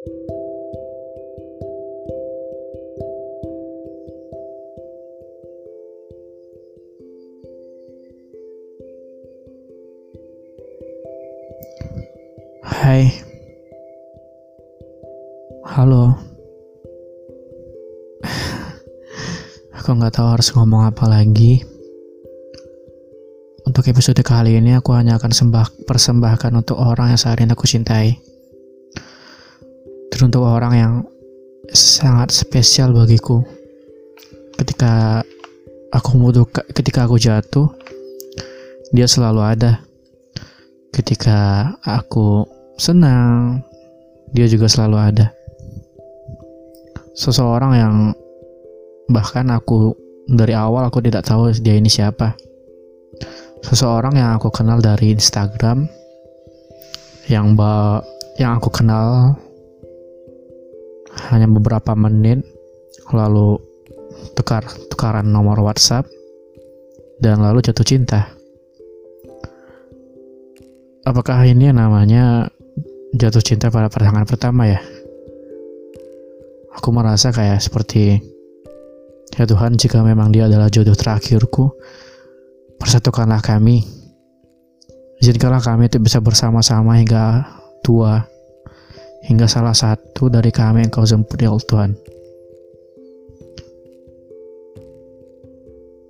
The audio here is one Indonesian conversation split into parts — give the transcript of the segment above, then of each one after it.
Hai. Halo. Aku nggak tahu harus ngomong apa lagi. Untuk episode kali ini aku hanya akan sembah, persembahkan untuk orang yang ini aku cintai Untuk orang yang sangat spesial bagiku Ketika aku membutuhkan, ketika aku jatuh Dia selalu ada ketika aku senang, dia juga selalu ada. Seseorang yang bahkan aku dari awal aku tidak tahu dia ini siapa. Seseorang yang aku kenal dari Instagram, yang ba yang aku kenal hanya beberapa menit, lalu tukar tukaran nomor WhatsApp, dan lalu jatuh cinta apakah ini namanya jatuh cinta pada pasangan pertama ya? Aku merasa kayak seperti Ya Tuhan, jika memang dia adalah jodoh terakhirku, persatukanlah kami. Izinkanlah kami itu bisa bersama-sama hingga tua, hingga salah satu dari kami yang kau jemput ya Tuhan.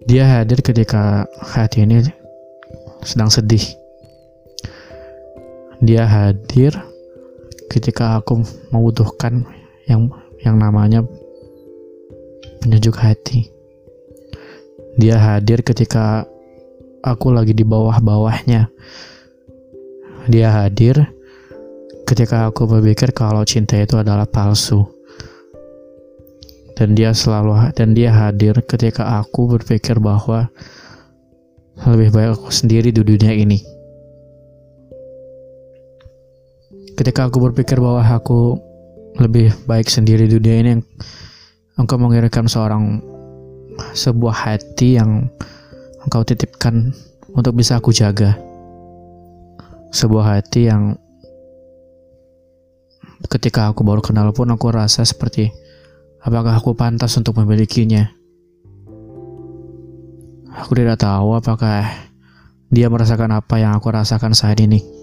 Dia hadir ketika hati ini sedang sedih dia hadir ketika aku membutuhkan yang yang namanya penyejuk hati. Dia hadir ketika aku lagi di bawah-bawahnya. Dia hadir ketika aku berpikir kalau cinta itu adalah palsu. Dan dia selalu dan dia hadir ketika aku berpikir bahwa lebih baik aku sendiri di dunia ini. ketika aku berpikir bahwa aku lebih baik sendiri di dunia ini engkau mengirimkan seorang sebuah hati yang engkau titipkan untuk bisa aku jaga sebuah hati yang ketika aku baru kenal pun aku rasa seperti apakah aku pantas untuk memilikinya aku tidak tahu apakah dia merasakan apa yang aku rasakan saat ini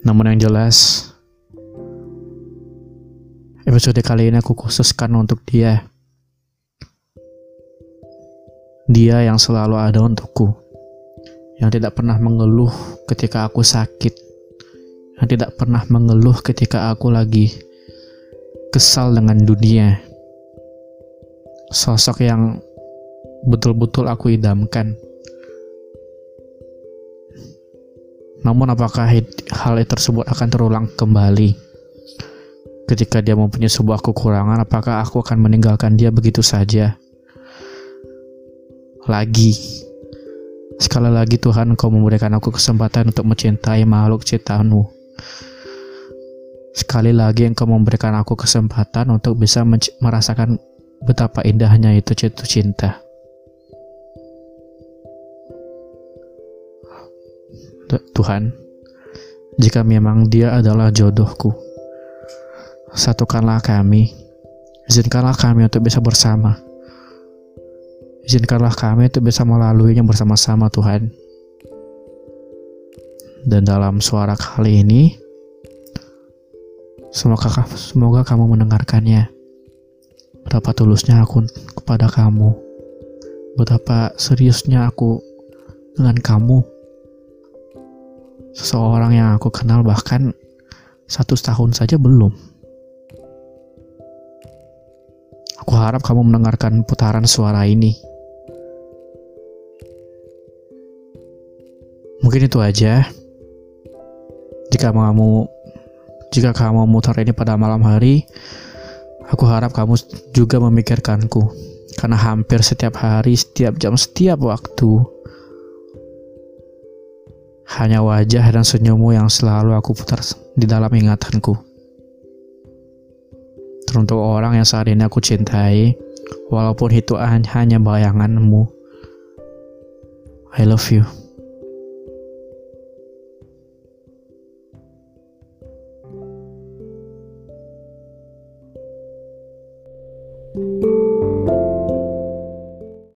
Namun yang jelas, episode kali ini aku khususkan untuk dia. Dia yang selalu ada untukku. Yang tidak pernah mengeluh ketika aku sakit. Yang tidak pernah mengeluh ketika aku lagi kesal dengan dunia. Sosok yang betul-betul aku idamkan Namun apakah hal tersebut akan terulang kembali? Ketika dia mempunyai sebuah kekurangan, apakah aku akan meninggalkan dia begitu saja? Lagi, sekali lagi Tuhan Kau memberikan aku kesempatan untuk mencintai makhluk ciptaanmu. Sekali lagi Engkau memberikan aku kesempatan untuk bisa merasakan betapa indahnya itu jatuh cinta. Tuhan, jika memang dia adalah jodohku, satukanlah kami, izinkanlah kami untuk bisa bersama. Izinkanlah kami untuk bisa melaluinya bersama-sama Tuhan. Dan dalam suara kali ini, semoga, semoga kamu mendengarkannya. Betapa tulusnya aku kepada kamu. Betapa seriusnya aku dengan kamu seseorang yang aku kenal bahkan satu tahun saja belum. Aku harap kamu mendengarkan putaran suara ini. Mungkin itu aja. Jika kamu jika kamu mutar ini pada malam hari, aku harap kamu juga memikirkanku. Karena hampir setiap hari, setiap jam, setiap waktu, hanya wajah dan senyummu yang selalu aku putar di dalam ingatanku. Teruntuk orang yang saat ini aku cintai, walaupun itu hanya bayanganmu. I love you.